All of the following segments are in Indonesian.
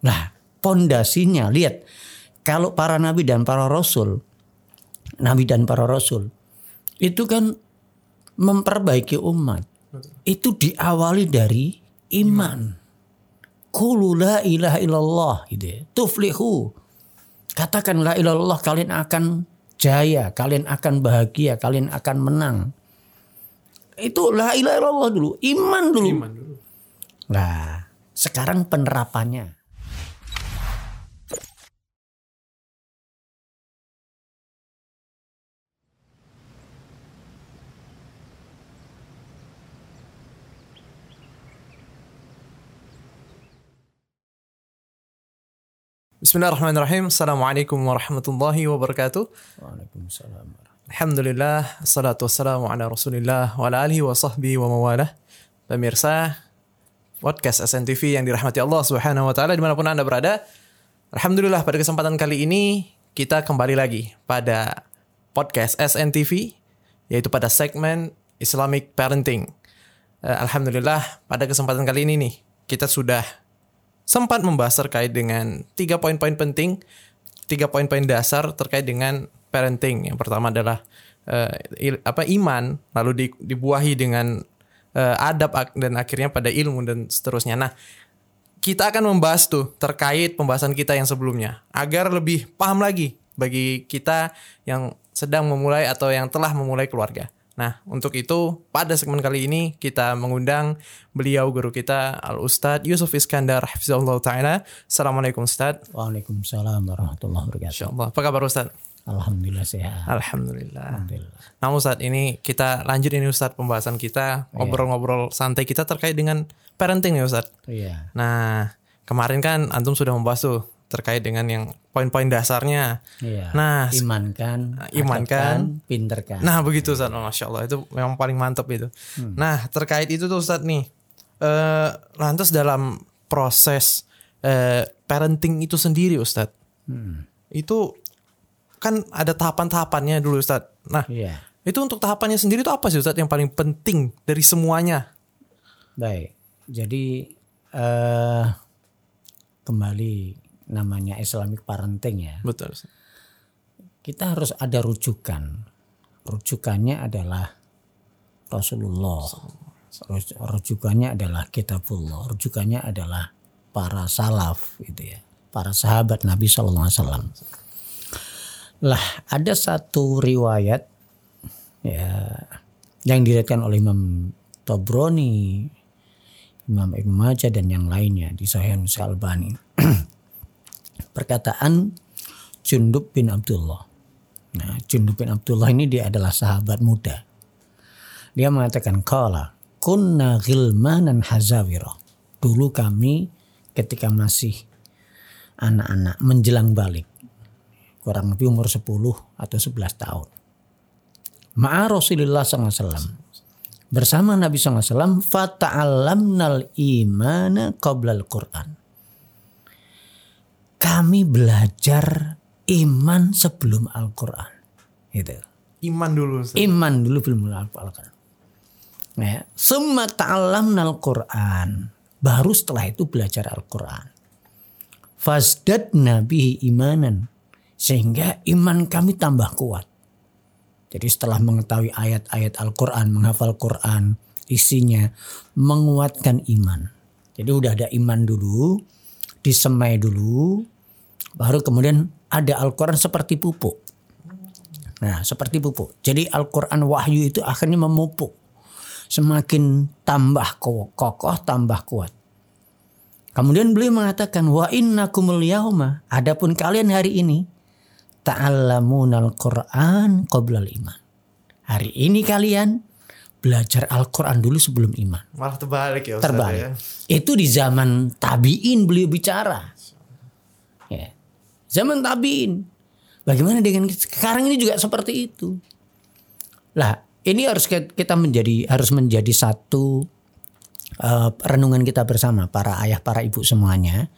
Nah, pondasinya lihat kalau para nabi dan para rasul, nabi dan para rasul itu kan memperbaiki umat. Itu diawali dari iman. Qulu la ilaha illallah gitu ya. Tuflihu. Katakan la ilaha illallah kalian akan jaya, kalian akan bahagia, kalian akan menang. Itu la ilaha illallah dulu, iman dulu. Iman dulu. Nah, sekarang penerapannya. Bismillahirrahmanirrahim. Assalamualaikum warahmatullahi wabarakatuh. Waalaikumsalam. Alhamdulillah, salatu wassalamu ala rasulillah wa ala alihi wa sahbihi wa mawalah. Pemirsa, podcast SNTV yang dirahmati Allah subhanahu wa ta'ala di mana pun Anda berada. Alhamdulillah pada kesempatan kali ini kita kembali lagi pada podcast SNTV yaitu pada segmen Islamic Parenting. Eh, Alhamdulillah pada kesempatan kali ini nih kita sudah sempat membahas terkait dengan tiga poin-poin penting, tiga poin-poin dasar terkait dengan parenting. Yang pertama adalah eh, il- apa iman, lalu di- dibuahi dengan eh, adab dan akhirnya pada ilmu dan seterusnya. Nah, kita akan membahas tuh terkait pembahasan kita yang sebelumnya agar lebih paham lagi bagi kita yang sedang memulai atau yang telah memulai keluarga. Nah, untuk itu pada segmen kali ini kita mengundang beliau guru kita Al Ustadz Yusuf Iskandar Hafizahullah Ta'ala. Assalamualaikum Ustadz. Waalaikumsalam warahmatullahi wabarakatuh. Insyaallah. Apa kabar Ustadz? Alhamdulillah sehat. Alhamdulillah. Alhamdulillah. Nah Ustadz ini kita lanjut ini Ustadz pembahasan kita ngobrol-ngobrol santai kita terkait dengan parenting nih Ustadz. Iya. Nah kemarin kan antum sudah membahas tuh terkait dengan yang poin-poin dasarnya. Iya. Nah, imankan, imankan, adabkan, pinterkan. Nah begitu Ustadz, Oh, Masya Allah itu memang paling mantap itu. Nah terkait itu tuh Ustadz nih, eh lantas dalam proses eh, parenting itu sendiri Ustadz, Hmm. itu kan ada tahapan-tahapannya dulu Ustadz. Nah Iya. itu untuk tahapannya sendiri itu apa sih Ustadz yang paling penting dari semuanya? Baik. Jadi eh kembali namanya Islamic parenting ya. Betul. Kita harus ada rujukan. Rujukannya adalah Rasulullah. Ruj- Rujukannya adalah kitabullah. Rujukannya adalah para salaf gitu ya. Para sahabat Nabi Shallallahu Alaihi Wasallam. Lah ada satu riwayat ya yang diriwayatkan oleh Imam Tobroni, Imam Ibn Majah dan yang lainnya di Sahih Al-Albani. Perkataan Jundub bin Abdullah. Nah, Jundub bin Abdullah ini dia adalah sahabat muda. Dia mengatakan kala kunna ghilmanan hazawira. Dulu kami ketika masih anak-anak menjelang balik kurang lebih umur 10 atau 11 tahun. Ma'a Rasulullah SAW. Bersama Nabi SAW, fata'allamnal imana qabla al-Quran. Kami belajar iman sebelum Al-Quran. Gitu. Iman dulu Ustadz. Iman dulu belum Al-Quran. Ya. Summa ta'allamnal Quran. Baru setelah itu belajar Al-Quran. Fasdad nabihi imanan. Sehingga iman kami tambah kuat. Jadi setelah mengetahui ayat-ayat Al-Quran, menghafal Quran, isinya menguatkan iman. Jadi udah ada iman dulu, disemai dulu, baru kemudian ada Al-Quran seperti pupuk. Nah seperti pupuk. Jadi Al-Quran wahyu itu akhirnya memupuk. Semakin tambah ko- kokoh, tambah kuat. Kemudian beliau mengatakan wa innakumul yauma adapun kalian hari ini ta'allamunal Qur'an qoblal iman. Hari ini kalian belajar Al-Qur'an dulu sebelum iman. Malah terbalik ya Ustadz Terbalik. ya. Itu di zaman tabi'in beliau bicara. Ya. Zaman tabi'in. Bagaimana dengan sekarang ini juga seperti itu. Lah, ini harus kita menjadi harus menjadi satu eh, renungan kita bersama para ayah para ibu semuanya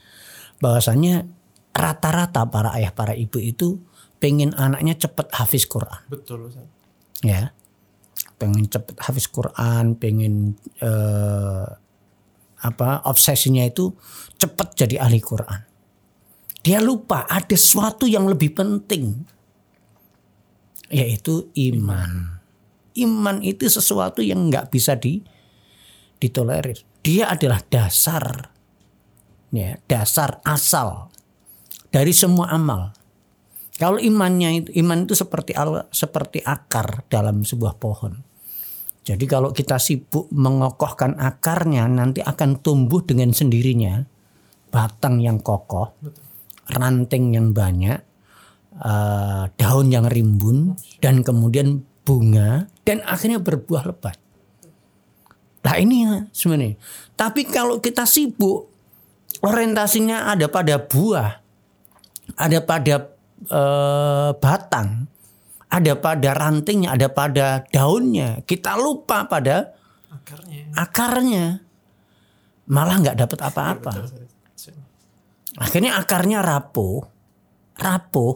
bahwasanya rata-rata para ayah para ibu itu pengen anaknya cepat hafiz Quran Betul ya pengen cepet hafiz Quran pengen eh, apa obsesinya itu cepet jadi ahli Quran Dia lupa ada sesuatu yang lebih penting. Yaitu iman. Iman itu sesuatu yang nggak bisa di, ditolerir. Dia adalah dasar. Ya, dasar asal dari semua amal. Kalau imannya itu iman itu seperti al, seperti akar dalam sebuah pohon. Jadi kalau kita sibuk mengokohkan akarnya nanti akan tumbuh dengan sendirinya batang yang kokoh, ranting yang banyak, uh, daun yang rimbun dan kemudian bunga dan akhirnya berbuah lebat. Nah ini ya sebenarnya. Tapi kalau kita sibuk orientasinya ada pada buah, ada pada uh, batang, ada pada rantingnya, ada pada daunnya. Kita lupa pada akarnya. Akarnya. Malah nggak dapat apa-apa. Akhirnya akarnya rapuh. Rapuh.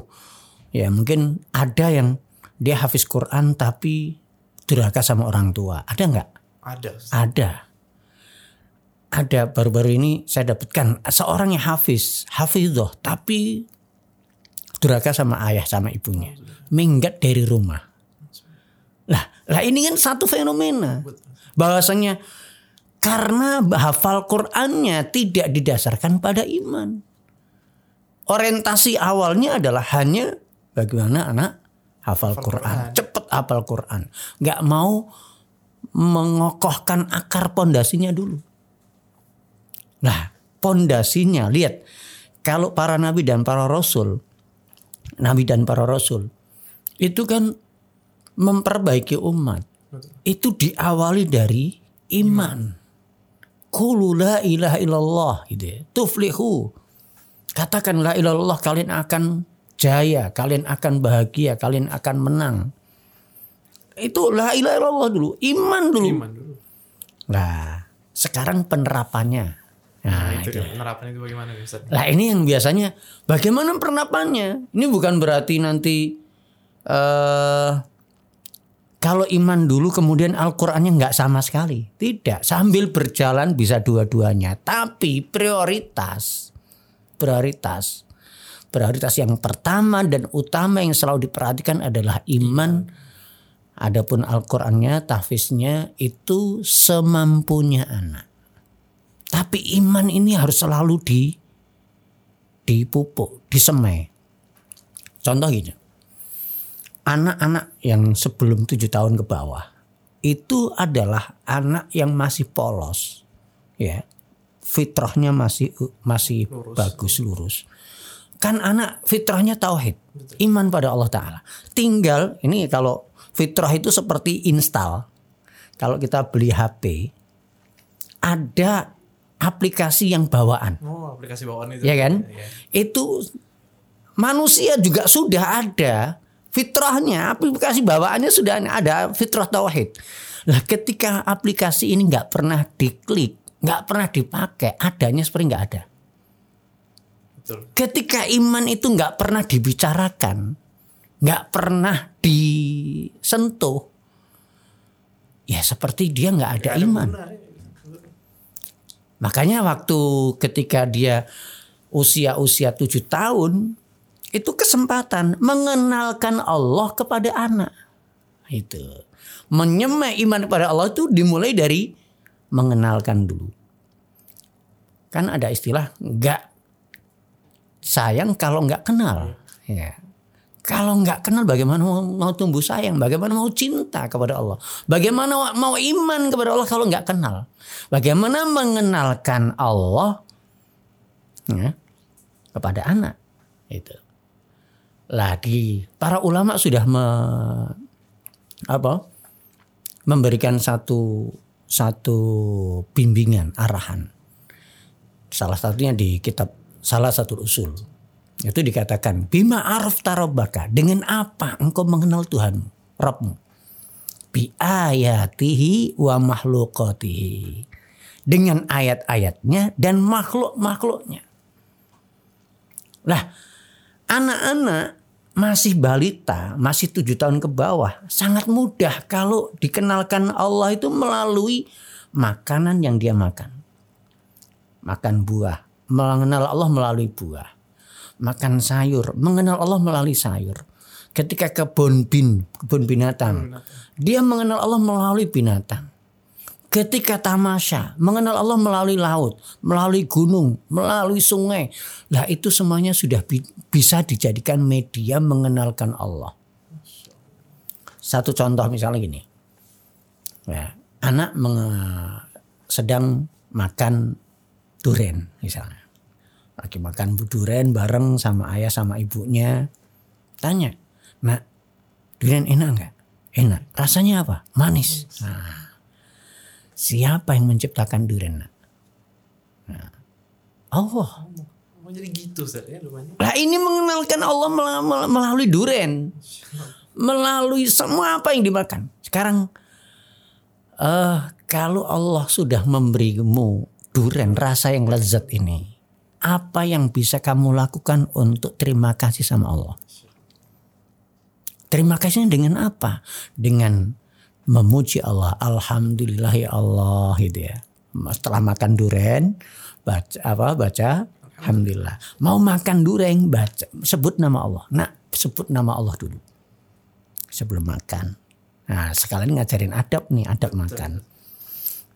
Ya mungkin ada yang dia hafiz Quran tapi durhaka sama orang tua. Ada nggak? Ada. Ada. Ada baru-baru ini saya dapatkan seorang yang hafiz, hafidhoh tapi durhaka sama ayah sama ibunya minggat dari rumah. Lah, lah ini kan satu fenomena. Bahwasanya karena hafal Qur'annya tidak didasarkan pada iman. Orientasi awalnya adalah hanya bagaimana anak hafal, hafal Quran, Quran. cepet hafal Quran, nggak mau mengokohkan akar pondasinya dulu. Nah, pondasinya lihat kalau para nabi dan para rasul, nabi dan para rasul itu kan memperbaiki umat. Itu diawali dari iman. Qulu la ilaha illallah gitu ya. Tuflihu. Katakan la ilallah kalian akan jaya, kalian akan bahagia, kalian akan menang. Itu la ilaha illallah dulu, iman dulu. Iman dulu. Nah, sekarang penerapannya. Nah, nah itu, itu. penerapan itu bagaimana Ustaz? Lah ini yang biasanya bagaimana penerapannya? Ini bukan berarti nanti uh, kalau iman dulu kemudian Al-Qur'annya nggak sama sekali. Tidak, sambil berjalan bisa dua-duanya. Tapi prioritas prioritas prioritas yang pertama dan utama yang selalu diperhatikan adalah iman. Adapun Al-Qur'annya, tahfiznya itu semampunya anak. Tapi iman ini harus selalu di dipupuk, disemai. Contoh gini anak-anak yang sebelum tujuh tahun ke bawah itu adalah anak yang masih polos, ya fitrahnya masih masih lurus. bagus lurus. Kan anak fitrahnya tauhid, iman pada Allah Taala. Tinggal ini kalau fitrah itu seperti install. Kalau kita beli HP, ada aplikasi yang bawaan. Oh, aplikasi bawaan itu. Ya kan? Ya. Itu manusia juga sudah ada Fitrahnya, aplikasi bawaannya sudah ada fitrah tauhid. Nah, ketika aplikasi ini nggak pernah diklik, nggak pernah dipakai, adanya seperti nggak ada. Betul. Ketika iman itu nggak pernah dibicarakan, nggak pernah disentuh, ya seperti dia nggak ada, ada iman. Benar. Makanya waktu ketika dia usia-usia tujuh tahun, itu kesempatan mengenalkan Allah kepada anak. Itu. Menyemai iman kepada Allah itu dimulai dari mengenalkan dulu. Kan ada istilah nggak sayang kalau nggak kenal. Ya. Kalau nggak kenal bagaimana mau, mau tumbuh sayang, bagaimana mau cinta kepada Allah, bagaimana mau iman kepada Allah kalau nggak kenal, bagaimana mengenalkan Allah ya, kepada anak? Itu. Lagi para ulama sudah me, apa memberikan satu satu bimbingan arahan. Salah satunya di kitab salah satu usul itu dikatakan bima araf tarobaka dengan apa engkau mengenal Tuhan Rabbmu bi ayatihi wa mahlukatihi dengan ayat-ayatnya dan makhluk-makhluknya lah anak-anak masih balita, masih tujuh tahun ke bawah, sangat mudah kalau dikenalkan Allah itu melalui makanan yang dia makan. Makan buah, mengenal Allah melalui buah. Makan sayur, mengenal Allah melalui sayur. Ketika kebun bin, kebun binatang, dia mengenal Allah melalui binatang. Ketika tamasya, mengenal Allah melalui laut, melalui gunung, melalui sungai. Lah itu semuanya sudah bi- bisa dijadikan media mengenalkan Allah. Satu contoh misalnya gini. Ya, anak sedang makan duren misalnya. Lagi makan duren bareng sama ayah sama ibunya. Tanya, nak duren enak nggak? Enak. Rasanya apa? Manis. Nah, siapa yang menciptakan duren? Nak? Nah, Allah. Jadi gitu Ustaz ya rumahnya. Nah ini mengenalkan Allah mel- mel- melalui duren. Melalui semua apa yang dimakan. Sekarang eh kalau Allah sudah memberimu duren rasa yang lezat ini. Apa yang bisa kamu lakukan untuk terima kasih sama Allah? Terima kasihnya dengan apa? Dengan memuji Allah. Alhamdulillah ya Allah gitu ya. Setelah makan duren baca apa baca alhamdulillah. Mau makan duren baca sebut nama Allah. Nah, sebut nama Allah dulu. Sebelum makan. Nah, sekalian ngajarin adab nih, adab makan.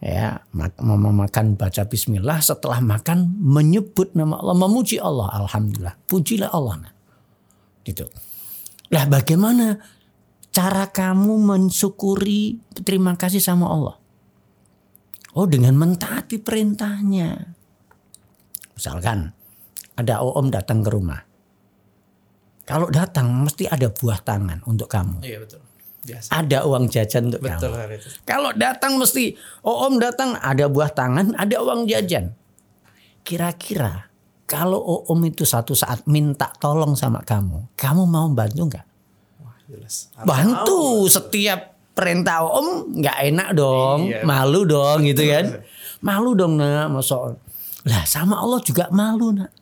Ya, makan baca bismillah setelah makan menyebut nama Allah, memuji Allah. Alhamdulillah. Pujilah Allah. Nah. Gitu. Lah bagaimana cara kamu mensyukuri terima kasih sama Allah? Oh dengan mentaati perintahnya. Misalkan ada om datang ke rumah. Kalau datang mesti ada buah tangan untuk kamu. Iya betul. Biasa. Ada uang jajan untuk kamu. Betul itu. Kalau datang mesti, oh om datang ada buah tangan, ada uang jajan. Kira-kira kalau om itu satu saat minta tolong sama kamu, kamu mau bantu nggak? Wah jelas. Bantu setiap perintah om nggak enak dong, Iya. malu dong gitu kan? Malu dong nak, masa lah sama Allah juga malu nak.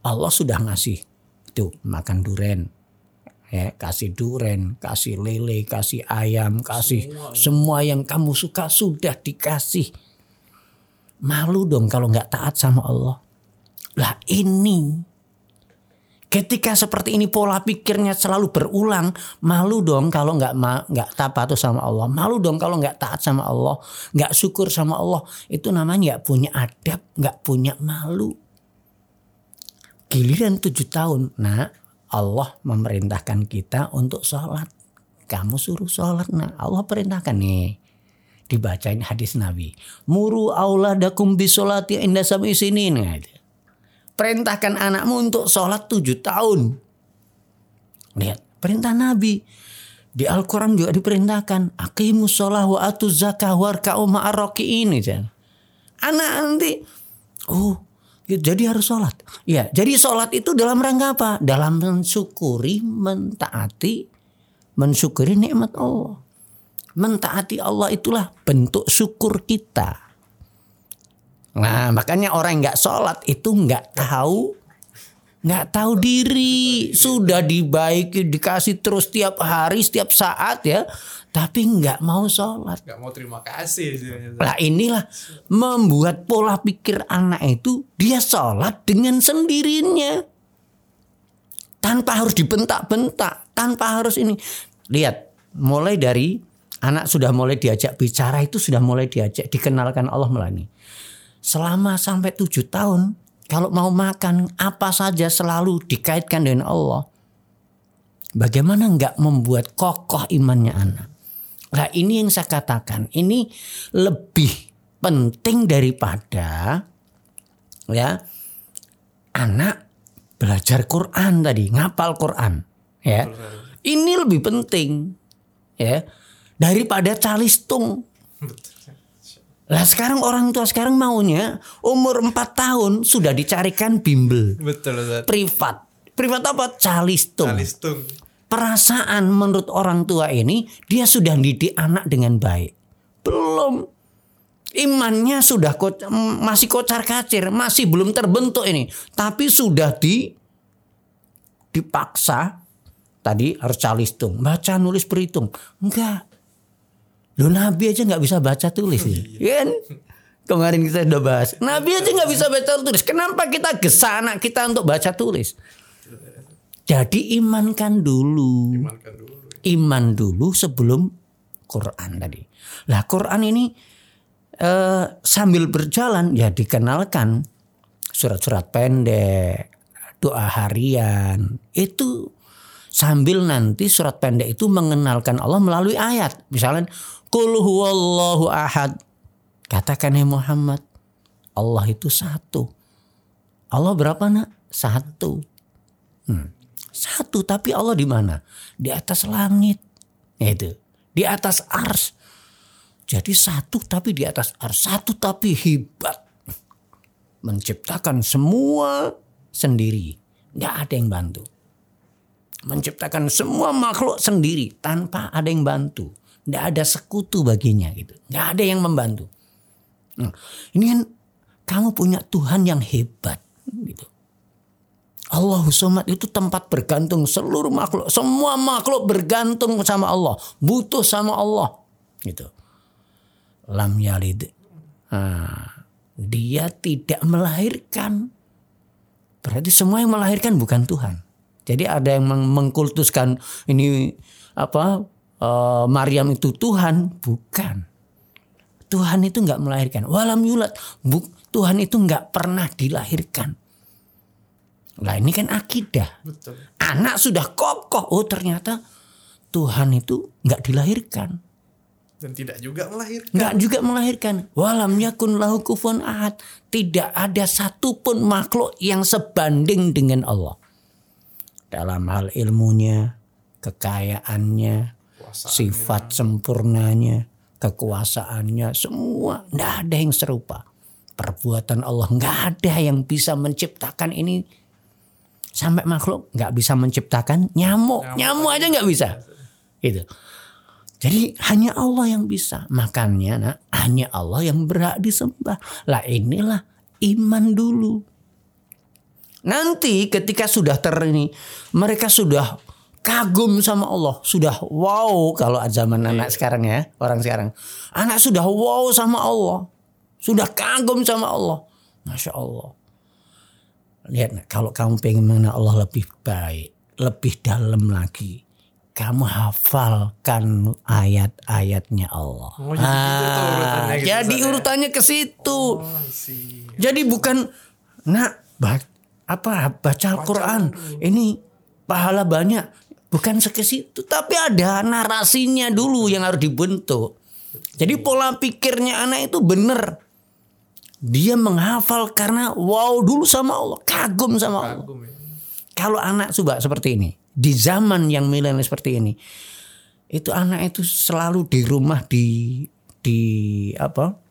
Allah sudah ngasih itu makan duren, ya kasih duren, kasih lele, kasih ayam, kasih semua yang kamu suka sudah dikasih. Malu dong kalau nggak taat sama Allah. Lah ini ketika seperti ini pola pikirnya selalu berulang, malu dong kalau nggak nggak taat sama Allah, malu dong kalau nggak taat sama Allah, nggak syukur sama Allah, itu namanya nggak punya adab, nggak punya malu. Giliran tujuh tahun, nah Allah memerintahkan kita untuk sholat. Kamu suruh sholat, nah Allah perintahkan nih. Dibacain hadis Nabi. Muru auladakum bisolati indah sami sini. Nah. Perintahkan anakmu untuk sholat tujuh tahun. Lihat, perintah Nabi. Di Al-Quran juga diperintahkan. Aqimus sholah wa atu zakah warka'u ma'arroki'in. Anak nanti, oh jadi harus sholat. Ya, jadi sholat itu dalam rangka apa? Dalam mensyukuri, mentaati, mensyukuri nikmat Allah. Mentaati Allah itulah bentuk syukur kita. Nah, makanya orang nggak sholat itu nggak tahu, nggak tahu diri. Sudah dibaiki, dikasih terus setiap hari, setiap saat ya, tapi nggak mau sholat. Gak mau terima kasih. Lah inilah membuat pola pikir anak itu dia sholat dengan sendirinya. Tanpa harus dibentak-bentak, tanpa harus ini. Lihat, mulai dari anak sudah mulai diajak bicara itu sudah mulai diajak dikenalkan Allah melalui. Selama sampai tujuh tahun, kalau mau makan apa saja selalu dikaitkan dengan Allah. Bagaimana nggak membuat kokoh imannya anak? Nah ini yang saya katakan, ini lebih penting daripada ya anak belajar Quran tadi, ngapal Quran, ya. Ini lebih penting ya daripada calistung. Lah sekarang orang tua sekarang maunya umur 4 tahun sudah dicarikan bimbel Betul Ustaz. privat. Privat apa? Calistung Alistung. perasaan menurut orang tua ini dia sudah didik anak dengan baik. Belum. Imannya sudah ko- masih kocar kacir, masih belum terbentuk ini. Tapi sudah di dipaksa tadi harus calistung, baca nulis berhitung. Enggak. Loh Nabi aja nggak bisa baca tulis. ya. Kan? Kemarin kita sudah bahas. Nabi aja nggak bisa baca tulis. Kenapa kita gesa anak kita untuk baca tulis? Jadi imankan dulu. Imankan dulu. Iman dulu sebelum Quran tadi. Lah Quran ini eh, sambil berjalan ya dikenalkan surat-surat pendek, doa harian. Itu sambil nanti surat pendek itu mengenalkan Allah melalui ayat. Misalnya Qul huwallahu ahad. Katakan ya Muhammad, Allah itu satu. Allah berapa nak? Satu. Hmm. Satu tapi Allah di mana? Di atas langit. Itu. Di atas ars. Jadi satu tapi di atas ars. Satu tapi hebat. Menciptakan semua sendiri. Nggak ada yang bantu. Menciptakan semua makhluk sendiri tanpa ada yang bantu. Nggak ada sekutu baginya gitu. Nggak ada yang membantu. Nah, ini kan kamu punya Tuhan yang hebat gitu. Allah Somad itu tempat bergantung seluruh makhluk. Semua makhluk bergantung sama Allah. Butuh sama Allah. Gitu. Lam yalid. Nah, dia tidak melahirkan. Berarti semua yang melahirkan bukan Tuhan. Jadi ada yang mengkultuskan ini apa uh, Maryam itu Tuhan, bukan. Tuhan itu nggak melahirkan. Walam yulat. Buk, Tuhan itu nggak pernah dilahirkan. Lah ini kan akidah. Betul. Anak sudah kokoh. Oh ternyata Tuhan itu nggak dilahirkan. Dan tidak juga melahirkan. Nggak juga melahirkan. Walam yakun lahu kufun ahad. Tidak ada satupun makhluk yang sebanding dengan Allah. Dalam hal ilmunya, kekayaannya, sifat sempurnanya, kekuasaannya, semua. Nggak ada yang serupa. Perbuatan Allah nggak ada yang bisa menciptakan ini sampai makhluk nggak bisa menciptakan nyamuk, nyamuk, aja nggak bisa. Gitu. Jadi hanya Allah yang bisa. Makanya nah, hanya Allah yang berhak disembah. Lah inilah iman dulu. Nanti ketika sudah ter ini, mereka sudah kagum sama Allah, sudah wow kalau zaman anak sekarang ya, orang sekarang. Anak sudah wow sama Allah. Sudah kagum sama Allah. Masya Allah. Lihat kalau kamu pengen mengenal Allah lebih baik, lebih dalam lagi. Kamu hafalkan ayat-ayatnya Allah. Oh, jadi tuh urutannya gitu, jadi ya? urutannya ke situ. Oh. Jadi bukan nak ba- apa baca Al-Qur'an ini pahala banyak bukan ke situ tapi ada narasinya dulu yang harus dibentuk. Jadi pola pikirnya anak itu benar. Dia menghafal karena wow dulu sama Allah, kagum sama Allah. Kagum ya. Kalau anak coba seperti ini, di zaman yang milenial seperti ini, itu anak itu selalu di rumah di di apa?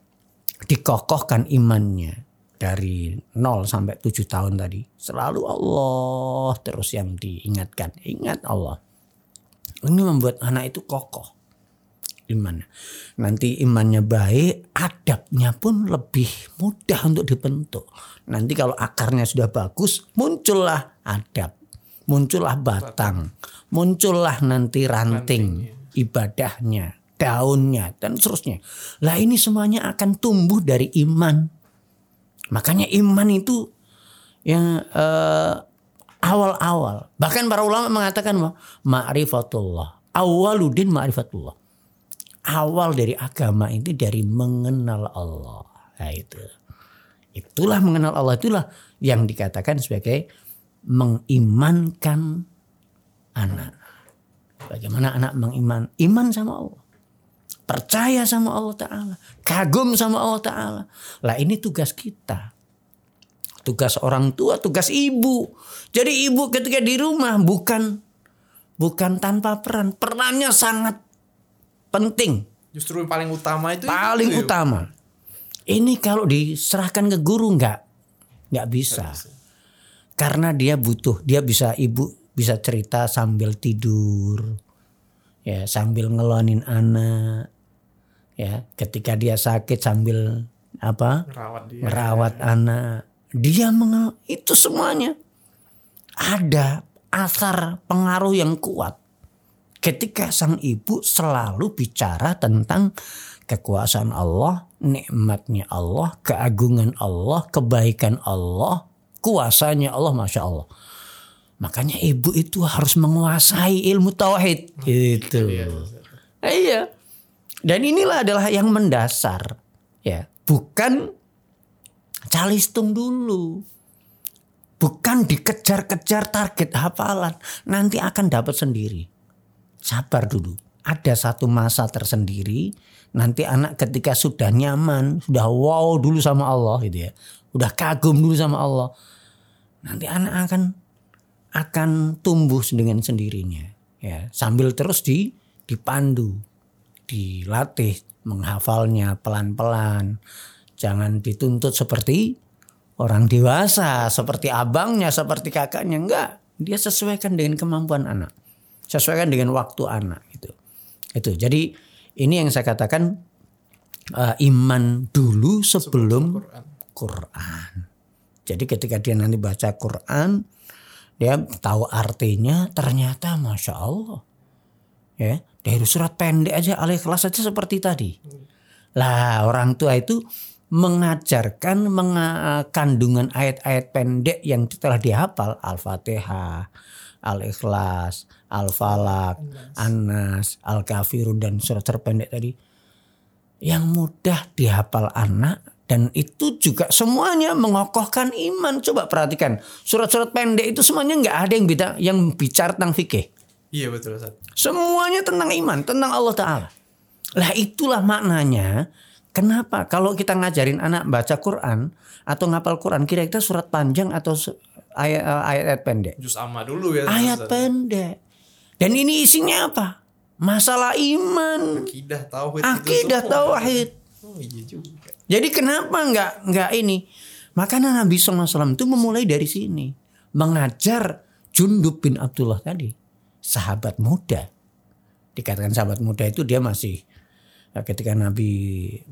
dikokohkan imannya dari 0 sampai 7 tahun tadi. Selalu Allah terus yang diingatkan. Ingat Allah. Ini membuat anak itu kokoh iman. Nanti imannya baik, adabnya pun lebih mudah untuk dibentuk. Nanti kalau akarnya sudah bagus, muncullah adab, muncullah batang, muncullah nanti ranting ibadahnya, daunnya dan seterusnya. Lah ini semuanya akan tumbuh dari iman. Makanya iman itu yang eh, awal-awal. Bahkan para ulama mengatakan bahwa ma'rifatullah. Awaludin ma'rifatullah awal dari agama itu dari mengenal Allah. Nah, itu. Itulah mengenal Allah itulah yang dikatakan sebagai mengimankan anak. Bagaimana anak mengiman iman sama Allah. Percaya sama Allah Ta'ala. Kagum sama Allah Ta'ala. Lah ini tugas kita. Tugas orang tua, tugas ibu. Jadi ibu ketika di rumah bukan bukan tanpa peran. Perannya sangat penting. Justru yang paling utama itu Paling itu, ya. utama. Ini kalau diserahkan ke guru nggak nggak bisa. Karena dia butuh, dia bisa ibu bisa cerita sambil tidur. Ya, sambil ngelonin anak. Ya, ketika dia sakit sambil apa? Merawat dia. merawat anak. Dia mengenal itu semuanya. Ada asar pengaruh yang kuat. ketika sang ibu selalu bicara tentang kekuasaan Allah, nikmatnya Allah, keagungan Allah, kebaikan Allah, kuasanya Allah, masya Allah. Makanya ibu itu harus menguasai ilmu tauhid, gitu. Iya. Dan inilah adalah yang mendasar, ya, bukan calistung dulu. Bukan dikejar-kejar target hafalan, nanti akan dapat sendiri. Sabar dulu. Ada satu masa tersendiri, nanti anak ketika sudah nyaman, sudah wow dulu sama Allah gitu ya. Udah kagum dulu sama Allah. Nanti anak akan akan tumbuh dengan sendirinya ya, sambil terus di dipandu, dilatih menghafalnya pelan-pelan. Jangan dituntut seperti orang dewasa seperti abangnya, seperti kakaknya enggak. Dia sesuaikan dengan kemampuan anak. Sesuaikan dengan waktu anak gitu. Itu. Jadi ini yang saya katakan uh, iman dulu sebelum Quran. Quran. Jadi ketika dia nanti baca Quran, dia tahu artinya ternyata masya Allah. Ya, dari surat pendek aja al-ikhlas aja seperti tadi. Lah orang tua itu mengajarkan kandungan ayat-ayat pendek yang telah dihafal Al-Fatihah, Al-Ikhlas, Al-Falak, An-Nas, Al-Kafirun dan surat terpendek tadi yang mudah dihafal anak dan itu juga semuanya mengokohkan iman. Coba perhatikan surat-surat pendek itu semuanya nggak ada yang beda yang bicara tentang fikih. Iya betul Ustaz. Semuanya tentang iman, tentang Allah Taala. Lah itulah maknanya Kenapa? Kalau kita ngajarin anak baca Quran atau ngapal Quran, kira-kira surat panjang atau ayat-ayat pendek? Jus amma dulu ya. Ayat pendek. Dan ini isinya apa? Masalah iman. Akidah tauhid. Akidah tauhid. Oh iya juga. Jadi kenapa nggak nggak ini? Makanya Nabi SAW itu memulai dari sini. Mengajar Jundub bin Abdullah tadi. Sahabat muda. Dikatakan sahabat muda itu dia masih Nah, ketika Nabi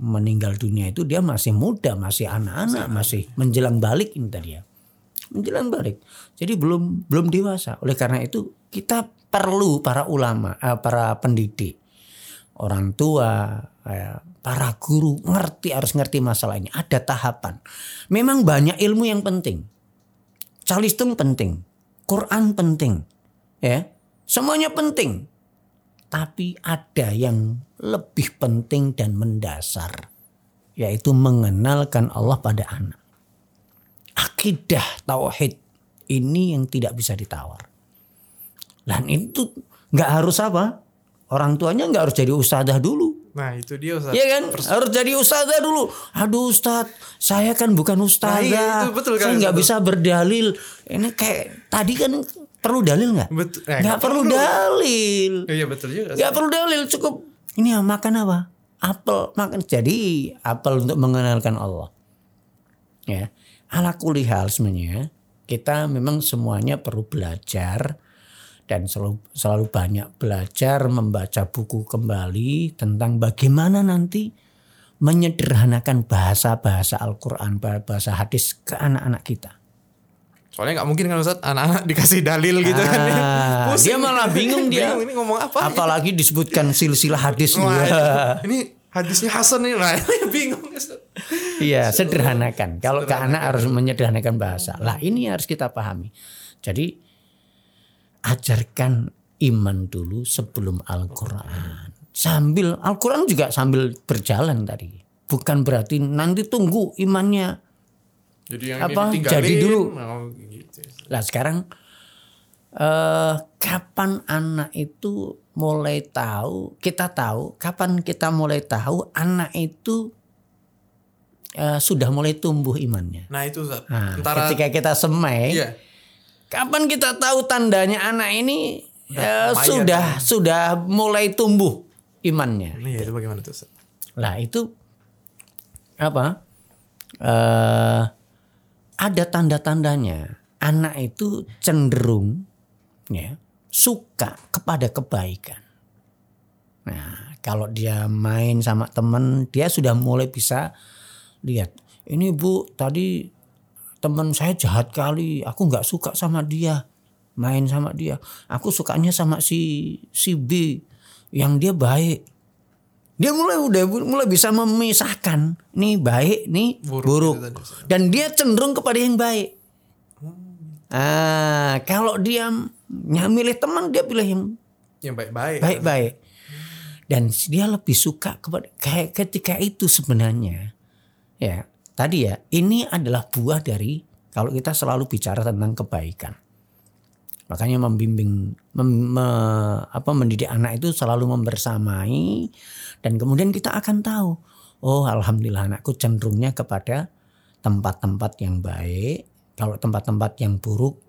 meninggal dunia itu dia masih muda, masih anak-anak, masih menjelang balik ini tadi ya. Menjelang balik. Jadi belum belum dewasa. Oleh karena itu kita perlu para ulama, eh, para pendidik, orang tua, eh, para guru ngerti harus ngerti masalah ini. Ada tahapan. Memang banyak ilmu yang penting. Calistung penting, Quran penting, ya. Semuanya penting. Tapi ada yang lebih penting dan mendasar. Yaitu mengenalkan Allah pada anak. Akidah tauhid ini yang tidak bisa ditawar. Dan itu nggak harus apa? Orang tuanya nggak harus jadi ustazah dulu. Nah itu dia Ustaz. Iya kan? Harus jadi ustazah dulu. Aduh Ustaz, saya kan bukan ustazah. Nah, iya, itu betul kan, saya nggak bisa berdalil. Ini kayak tadi kan perlu dalil nggak? Betul. Eh, nggak perlu, perlu dalil. Iya betul juga. Nggak perlu dalil, cukup ini yang makan apa? Apel makan. Jadi apel untuk mengenalkan Allah. Ya, ala kulihal sebenarnya kita memang semuanya perlu belajar dan selalu, selalu banyak belajar membaca buku kembali tentang bagaimana nanti menyederhanakan bahasa-bahasa Al-Quran, bahasa hadis ke anak-anak kita. Soalnya nggak mungkin kan Ustaz anak-anak dikasih dalil gitu kan. ah, kan. dia malah bingung dia. bingung ini ngomong apa? Apalagi disebutkan silsilah hadis Wah, ya. Ini hadisnya Hasan nih lah. bingung Ustaz. Iya, sederhanakan. Kalau ke anak harus menyederhanakan bahasa. Lah ini harus kita pahami. Jadi ajarkan iman dulu sebelum Al-Qur'an. Sambil Al-Qur'an juga sambil berjalan tadi. Bukan berarti nanti tunggu imannya jadi yang apa jadi dulu. Lah sekarang eh, kapan anak itu mulai tahu? Kita tahu kapan kita mulai tahu anak itu eh, sudah mulai tumbuh imannya. Nah itu Zat. Nah, Antara, ketika kita semai, iya. kapan kita tahu tandanya anak ini eh, sudah ya. sudah mulai tumbuh imannya? Iya itu bagaimana tuh? Lah itu apa? Eh ada tanda-tandanya anak itu cenderung ya suka kepada kebaikan. Nah, kalau dia main sama temen, dia sudah mulai bisa lihat. Ini bu, tadi teman saya jahat kali, aku nggak suka sama dia. main sama dia. Aku sukanya sama si si B yang dia baik. Dia mulai udah mulai bisa memisahkan nih baik, nih Buruk buruk. itu tadi, Ustaz. Dan dia cenderung kepada yang baik. Ah, kalau dia ny- milih teman dia pilih yang Yang baik-baik. baik-baik. Dan dia lebih suka kepada kayak ketika itu sebenarnya ya tadi ya ini adalah buah dari kalau kita selalu bicara tentang kebaikan. Makanya membimbing mem- me- apa mendidik anak itu selalu membersamai dan kemudian kita akan tahu oh alhamdulillah anakku cenderungnya kepada tempat-tempat yang baik. Kalau tempat-tempat yang buruk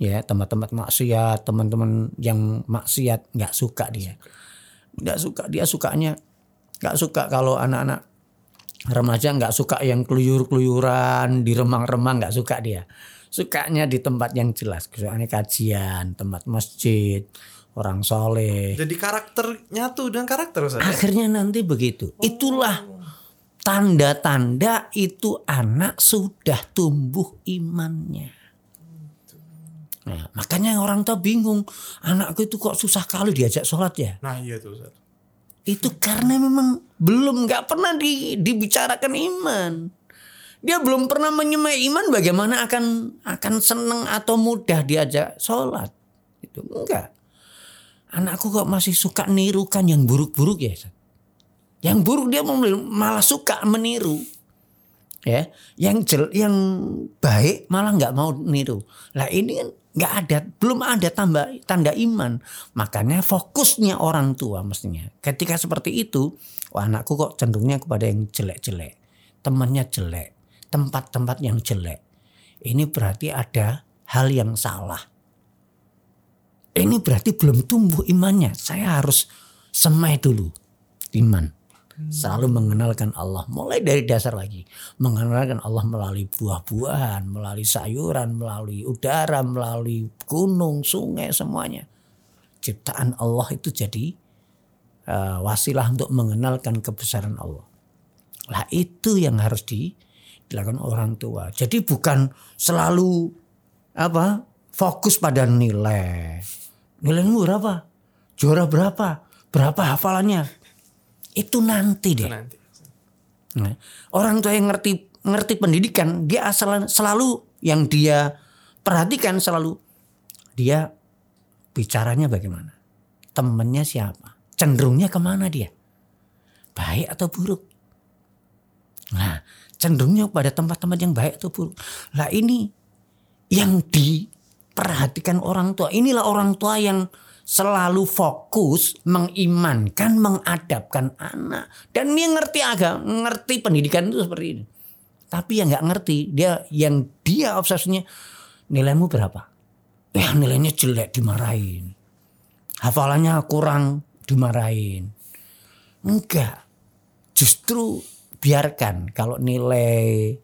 ya tempat-tempat maksiat teman-teman yang maksiat nggak suka dia nggak suka dia sukanya nggak suka kalau anak-anak remaja nggak suka yang keluyur-keluyuran di remang-remang nggak suka dia sukanya di tempat yang jelas soalnya kajian tempat masjid orang soleh Jadi karakter nyatu dengan karakter Ustaz. ya? akhirnya nanti begitu itulah tanda-tanda itu anak sudah tumbuh imannya Nah, makanya orang tua bingung, anakku itu kok susah kali diajak sholat ya? Nah iya tuh Ustaz. Itu karena memang belum nggak pernah di, dibicarakan iman. Dia belum pernah menyemai iman bagaimana akan akan seneng atau mudah diajak sholat. Itu enggak. Anakku kok masih suka nirukan yang buruk-buruk ya. Ustaz? Yang buruk dia malah suka meniru. Ya, yang jel, yang baik malah nggak mau niru. Lah ini kan nggak ada, belum ada tambah tanda iman. Makanya fokusnya orang tua mestinya. Ketika seperti itu, wah anakku kok cenderungnya kepada yang jelek-jelek, temannya jelek, tempat-tempat yang jelek. Ini berarti ada hal yang salah. Ini berarti belum tumbuh imannya. Saya harus semai dulu iman selalu mengenalkan Allah. Mulai dari dasar lagi. Mengenalkan Allah melalui buah-buahan melalui sayuran melalui udara melalui gunung sungai semuanya. Ciptaan Allah itu jadi uh, wasilah untuk mengenalkan kebesaran Allah. Lah itu yang harus di, dilakukan orang tua. Jadi bukan selalu apa fokus pada nilai. Nilaimu berapa? Juara berapa? Berapa hafalannya itu nanti deh. Nanti. Nah, orang tua yang ngerti ngerti pendidikan, dia asal selalu yang dia perhatikan selalu dia bicaranya bagaimana, temennya siapa, cenderungnya ke mana dia, baik atau buruk. Nah, cenderungnya pada tempat-tempat yang baik atau buruk. Lah ini yang diperhatikan orang tua. Inilah orang tua yang selalu fokus mengimankan, mengadapkan anak. Dan dia ngerti agak, ngerti pendidikan itu seperti ini. Tapi yang nggak ngerti, dia yang dia obsesinya nilaimu berapa? Ya nilainya jelek dimarahin. Hafalannya kurang dimarahin. Enggak. Justru biarkan kalau nilai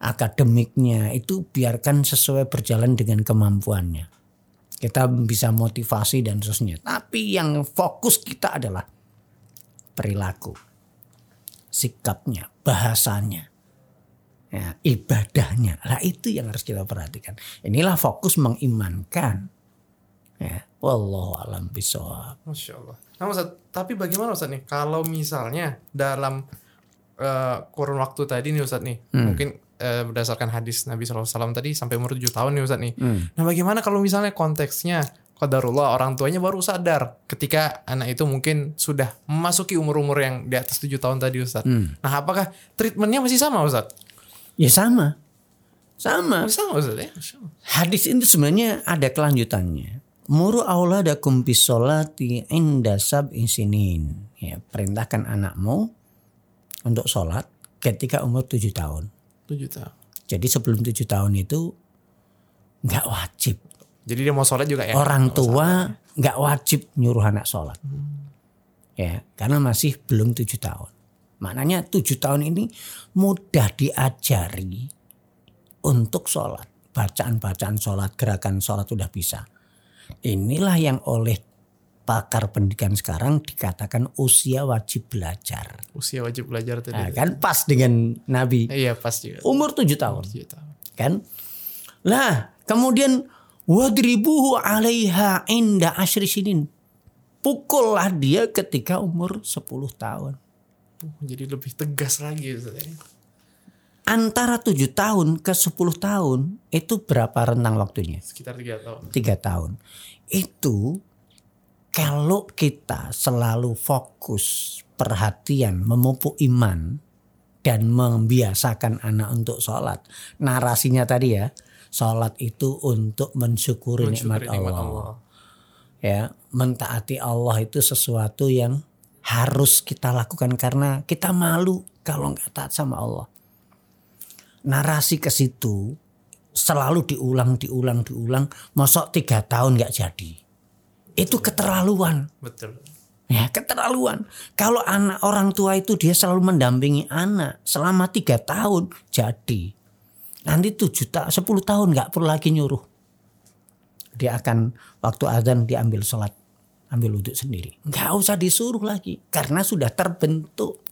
akademiknya itu biarkan sesuai berjalan dengan kemampuannya. Kita bisa motivasi dan seterusnya. Tapi yang fokus kita adalah perilaku, sikapnya, bahasanya, ya, ibadahnya. Lah itu yang harus kita perhatikan. Inilah fokus mengimankan. Ya, wallahu alam bisawab. Masya Allah. Nah Ustaz, tapi bagaimana Ustaz nih kalau misalnya dalam eh, kurun waktu tadi nih Ustaz nih, mungkin eh, berdasarkan hadis Nabi SAW tadi sampai umur 7 tahun nih Ustaz nih. Nah bagaimana kalau misalnya konteksnya Qadarullah orang tuanya baru sadar ketika anak itu mungkin sudah memasuki umur-umur yang di atas 7 tahun tadi Ustaz. Nah apakah treatmentnya masih sama Ustaz? Ya sama. Sama. Sama Ustaz ya? Hadis itu sebenarnya ada kelanjutannya. Muru auladakum bisolati inda sab'in sinin. Ya, perintahkan anakmu untuk sholat ketika umur tujuh tahun. 7 tahun. Jadi sebelum tujuh tahun itu nggak wajib. Jadi dia mau sholat juga ya? Orang tua nggak wajib nyuruh anak sholat. Ya, karena masih belum tujuh tahun. Maknanya tujuh tahun ini mudah diajari untuk sholat. Bacaan-bacaan sholat, gerakan sholat sudah bisa. Inilah yang oleh pakar pendidikan sekarang dikatakan usia wajib belajar. Usia wajib belajar tadi. Nah, kan pas dengan Nabi. Iya pas juga. Umur tujuh tahun. 7 tahun. kan? Lah, kemudian Wadribuhu alaiha inda asyri sinin. Pukullah dia ketika umur 10 tahun. Jadi lebih tegas lagi ya. Antara 7 tahun ke 10 tahun itu berapa rentang waktunya? Sekitar tiga tahun. tiga tahun itu kalau kita selalu fokus perhatian memupuk iman dan membiasakan anak untuk sholat narasinya tadi ya sholat itu untuk mensyukuri, nikmat, Mensyukuri nikmat Allah. Allah. ya mentaati Allah itu sesuatu yang harus kita lakukan karena kita malu kalau nggak taat sama Allah narasi ke situ selalu diulang, diulang, diulang. Mosok tiga tahun nggak jadi. Itu keterlaluan. Betul. Ya, keterlaluan. Kalau anak orang tua itu dia selalu mendampingi anak selama tiga tahun jadi. Nanti tujuh tahun, sepuluh tahun nggak perlu lagi nyuruh. Dia akan waktu azan diambil sholat, ambil wudhu sendiri. Nggak usah disuruh lagi karena sudah terbentuk,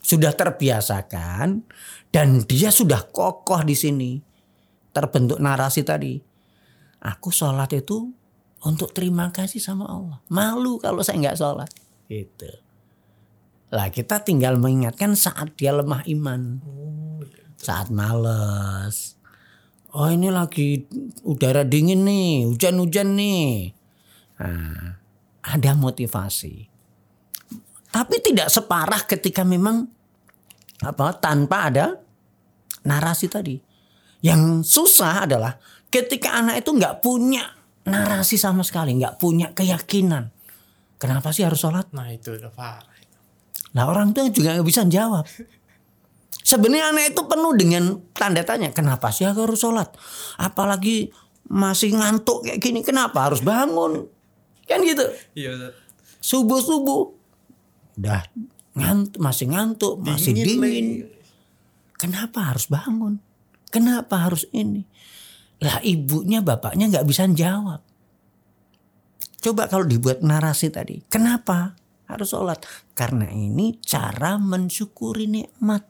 sudah terbiasakan dan dia sudah kokoh di sini. Terbentuk narasi tadi. Aku sholat itu untuk terima kasih sama Allah. Malu kalau saya nggak sholat. Gitu. Lah kita tinggal mengingatkan saat dia lemah iman. Saat males. Oh ini lagi udara dingin nih, hujan-hujan nih. Nah, ada motivasi. Tapi tidak separah ketika memang apa tanpa ada narasi tadi. Yang susah adalah ketika anak itu nggak punya narasi sama sekali, nggak punya keyakinan. Kenapa sih harus sholat? Nah itu udah parah. Nah orang tua juga nggak bisa jawab. Sebenarnya anak itu penuh dengan tanda tanya. Kenapa sih aku harus sholat? Apalagi masih ngantuk kayak gini. Kenapa harus bangun? Kan gitu. Iya Ustaz. Subuh-subuh. Udah ngantuk, masih ngantuk, masih dingin. lagi. Kenapa harus bangun? Kenapa harus ini? Lah ibunya bapaknya nggak bisa jawab. Coba kalau dibuat narasi tadi. Kenapa harus sholat? Karena ini cara mensyukuri nikmat.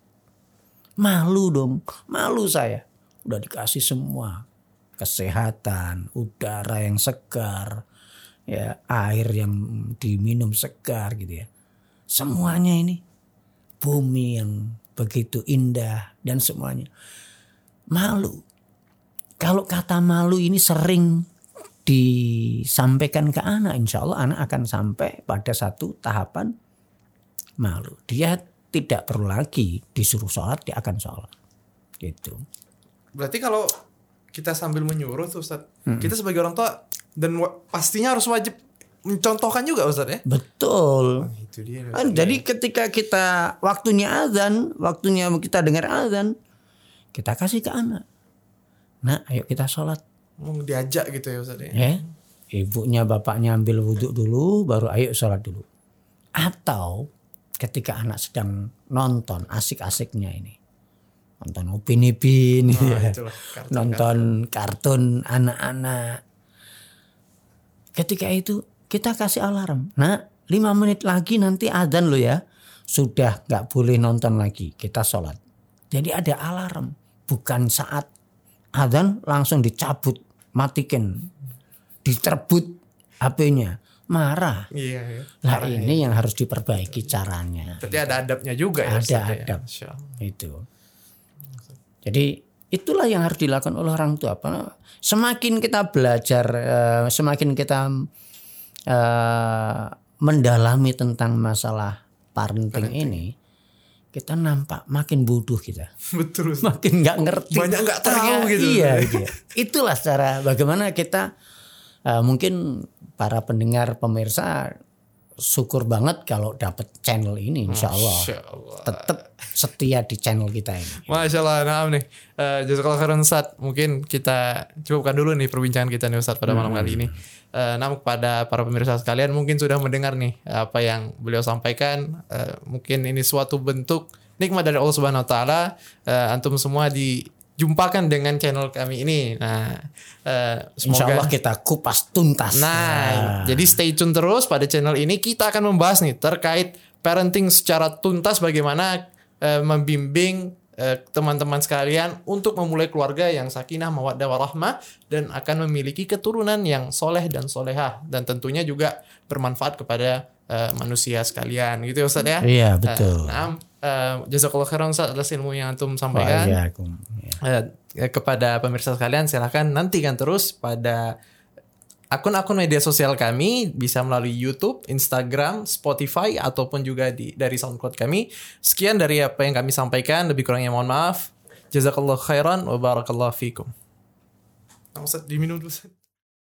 Malu dong. Malu saya. Udah dikasih semua. Kesehatan, udara yang segar, ya air yang diminum segar gitu ya. Semuanya ini bumi yang begitu indah dan semuanya. Malu. Kalau kata malu ini sering disampaikan ke anak, insya Allah anak akan sampai pada satu tahapan malu. Dia tidak perlu lagi disuruh sholat, dia akan sholat. Gitu. Berarti kalau kita sambil menyuruh tuh Ustaz, kita sebagai orang tua dan pastinya harus wajib mencontohkan juga Ustaz ya. Betul. Itu dia. Kan, jadi ketika kita waktunya azan, waktunya kita dengar azan, kita kasih ke anak. Nah, ayo kita sholat. Mau diajak gitu ya Ustaz ya. Ya, ibunya bapaknya ambil wudhu dulu, baru ayo sholat dulu. Atau ketika anak sedang nonton asik-asiknya ini, nonton Upin Ipin, Nah, ya. itulah nonton kartun anak-anak. Ketika itu kita kasih alarm. Nah, lima menit lagi nanti adzan lo ya. Sudah nggak boleh nonton lagi. Kita sholat. Jadi ada alarm. Bukan saat adzan langsung dicabut, matikan, diterbut HP-nya. Marah. Iya, iya. Lah ini yang harus diperbaiki caranya. Berarti ada adabnya juga Ada ya Ustaz ya. adab. Itu. Jadi itulah yang harus dilakukan oleh orang tua. Apa? Semakin kita belajar, eh, semakin kita eh, mendalami tentang masalah parenting, ini, kita nampak makin bodoh kita, Betul makin nggak ngerti. Banyak nggak tahu gitu. Iya, iya. Itulah cara bagaimana kita eh, mungkin para pendengar pemirsa syukur banget kalau dapat channel ini, insya Allah Masya Allah. tetap setia di channel kita ini. Masya Allah, nah nih. Uh, Jazakallah khairan Ustaz. Mungkin kita cukupkan dulu nih perbincangan kita nih Ustaz pada malam kali ini. Uh, namun kepada para pemirsa sekalian mungkin sudah mendengar nih apa yang beliau sampaikan. Uh, mungkin ini suatu bentuk nikmat dari Allah Subhanahu Wa Taala. Uh, antum semua dijumpakan dengan channel kami ini. Nah, uh, Insya Allah semoga kita kupas tuntas. Nah, jadi stay tune terus pada channel ini kita akan membahas nih terkait parenting secara tuntas bagaimana eh, membimbing eh, teman-teman sekalian untuk memulai keluarga yang sakinah, mawaddah, warahmah dan akan memiliki keturunan yang soleh dan solehah dan tentunya juga bermanfaat kepada eh, manusia sekalian gitu ya Ustaz ya. Iya, betul. Eh, nah, eh, jazakallah khairan Ustaz atas ilmu yang antum sampaikan. Ya. Eh, kepada pemirsa sekalian silahkan nantikan terus pada akun-akun media sosial kami bisa melalui YouTube, Instagram, Spotify ataupun juga di dari SoundCloud kami. Sekian dari apa yang kami sampaikan, lebih kurangnya mohon maaf. Jazakallah khairan wa barakallahu fikum. Nah, Ustaz diminum dulu.